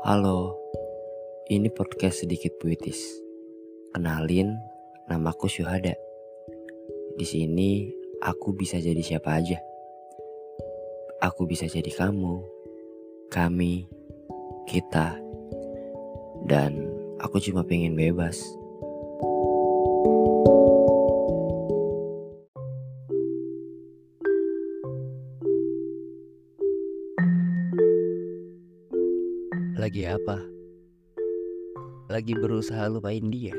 Halo, ini podcast sedikit puitis. Kenalin, namaku Syuhada. Di sini aku bisa jadi siapa aja. Aku bisa jadi kamu, kami, kita, dan aku cuma pengen bebas. Lagi apa? Lagi berusaha lupain dia.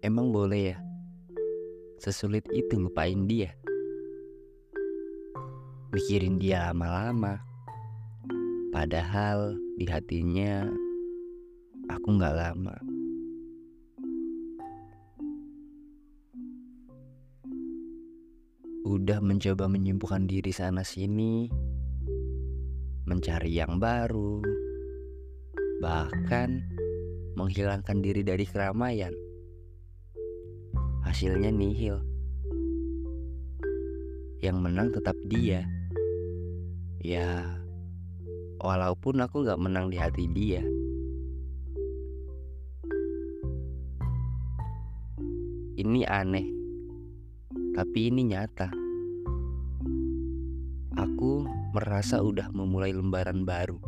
Emang boleh ya? Sesulit itu lupain dia. Mikirin dia lama-lama. Padahal di hatinya aku nggak lama. Udah mencoba menyembuhkan diri sana sini, mencari yang baru, bahkan menghilangkan diri dari keramaian. Hasilnya nihil. Yang menang tetap dia. Ya, walaupun aku gak menang di hati dia. Ini aneh, tapi ini nyata. Aku merasa udah memulai lembaran baru.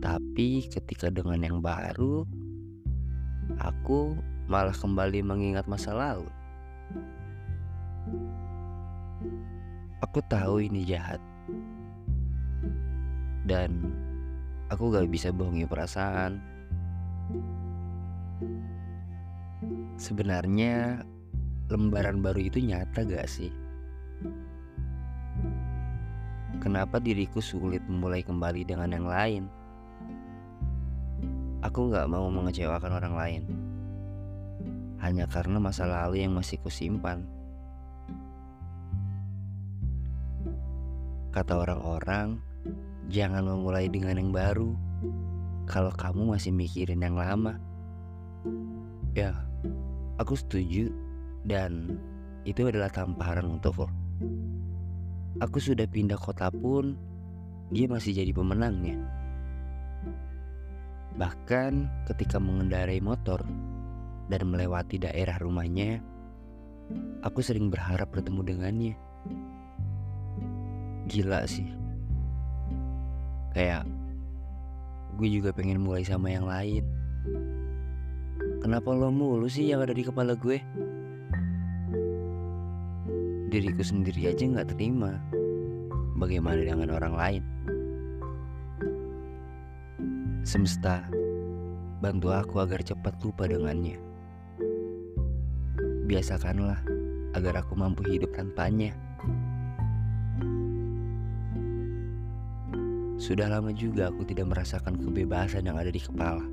Tapi ketika dengan yang baru, aku malah kembali mengingat masa lalu. Aku tahu ini jahat. Dan aku gak bisa bohongi perasaan. Sebenarnya lembaran baru itu nyata gak sih? Kenapa diriku sulit memulai kembali dengan yang lain? Aku gak mau mengecewakan orang lain. Hanya karena masa lalu yang masih kusimpan. Kata orang-orang, jangan memulai dengan yang baru. Kalau kamu masih mikirin yang lama. Ya, aku setuju dan itu adalah tamparan untukku. Aku sudah pindah kota pun, dia masih jadi pemenangnya. Bahkan ketika mengendarai motor dan melewati daerah rumahnya, aku sering berharap bertemu dengannya. Gila sih. Kayak gue juga pengen mulai sama yang lain. Kenapa lo mulu sih yang ada di kepala gue? Diriku sendiri aja nggak terima. Bagaimana dengan orang lain? Semesta, bantu aku agar cepat lupa dengannya. Biasakanlah agar aku mampu hidup tanpanya. Sudah lama juga aku tidak merasakan kebebasan yang ada di kepala.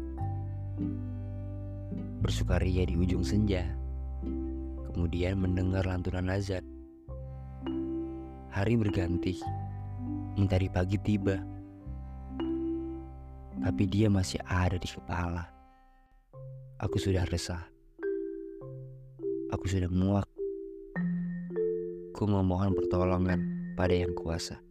Bersukaria di ujung senja, kemudian mendengar lantunan azan. Hari berganti, mentari pagi tiba, tapi dia masih ada di kepala. Aku sudah resah. Aku sudah muak. Ku memohon pertolongan pada yang kuasa.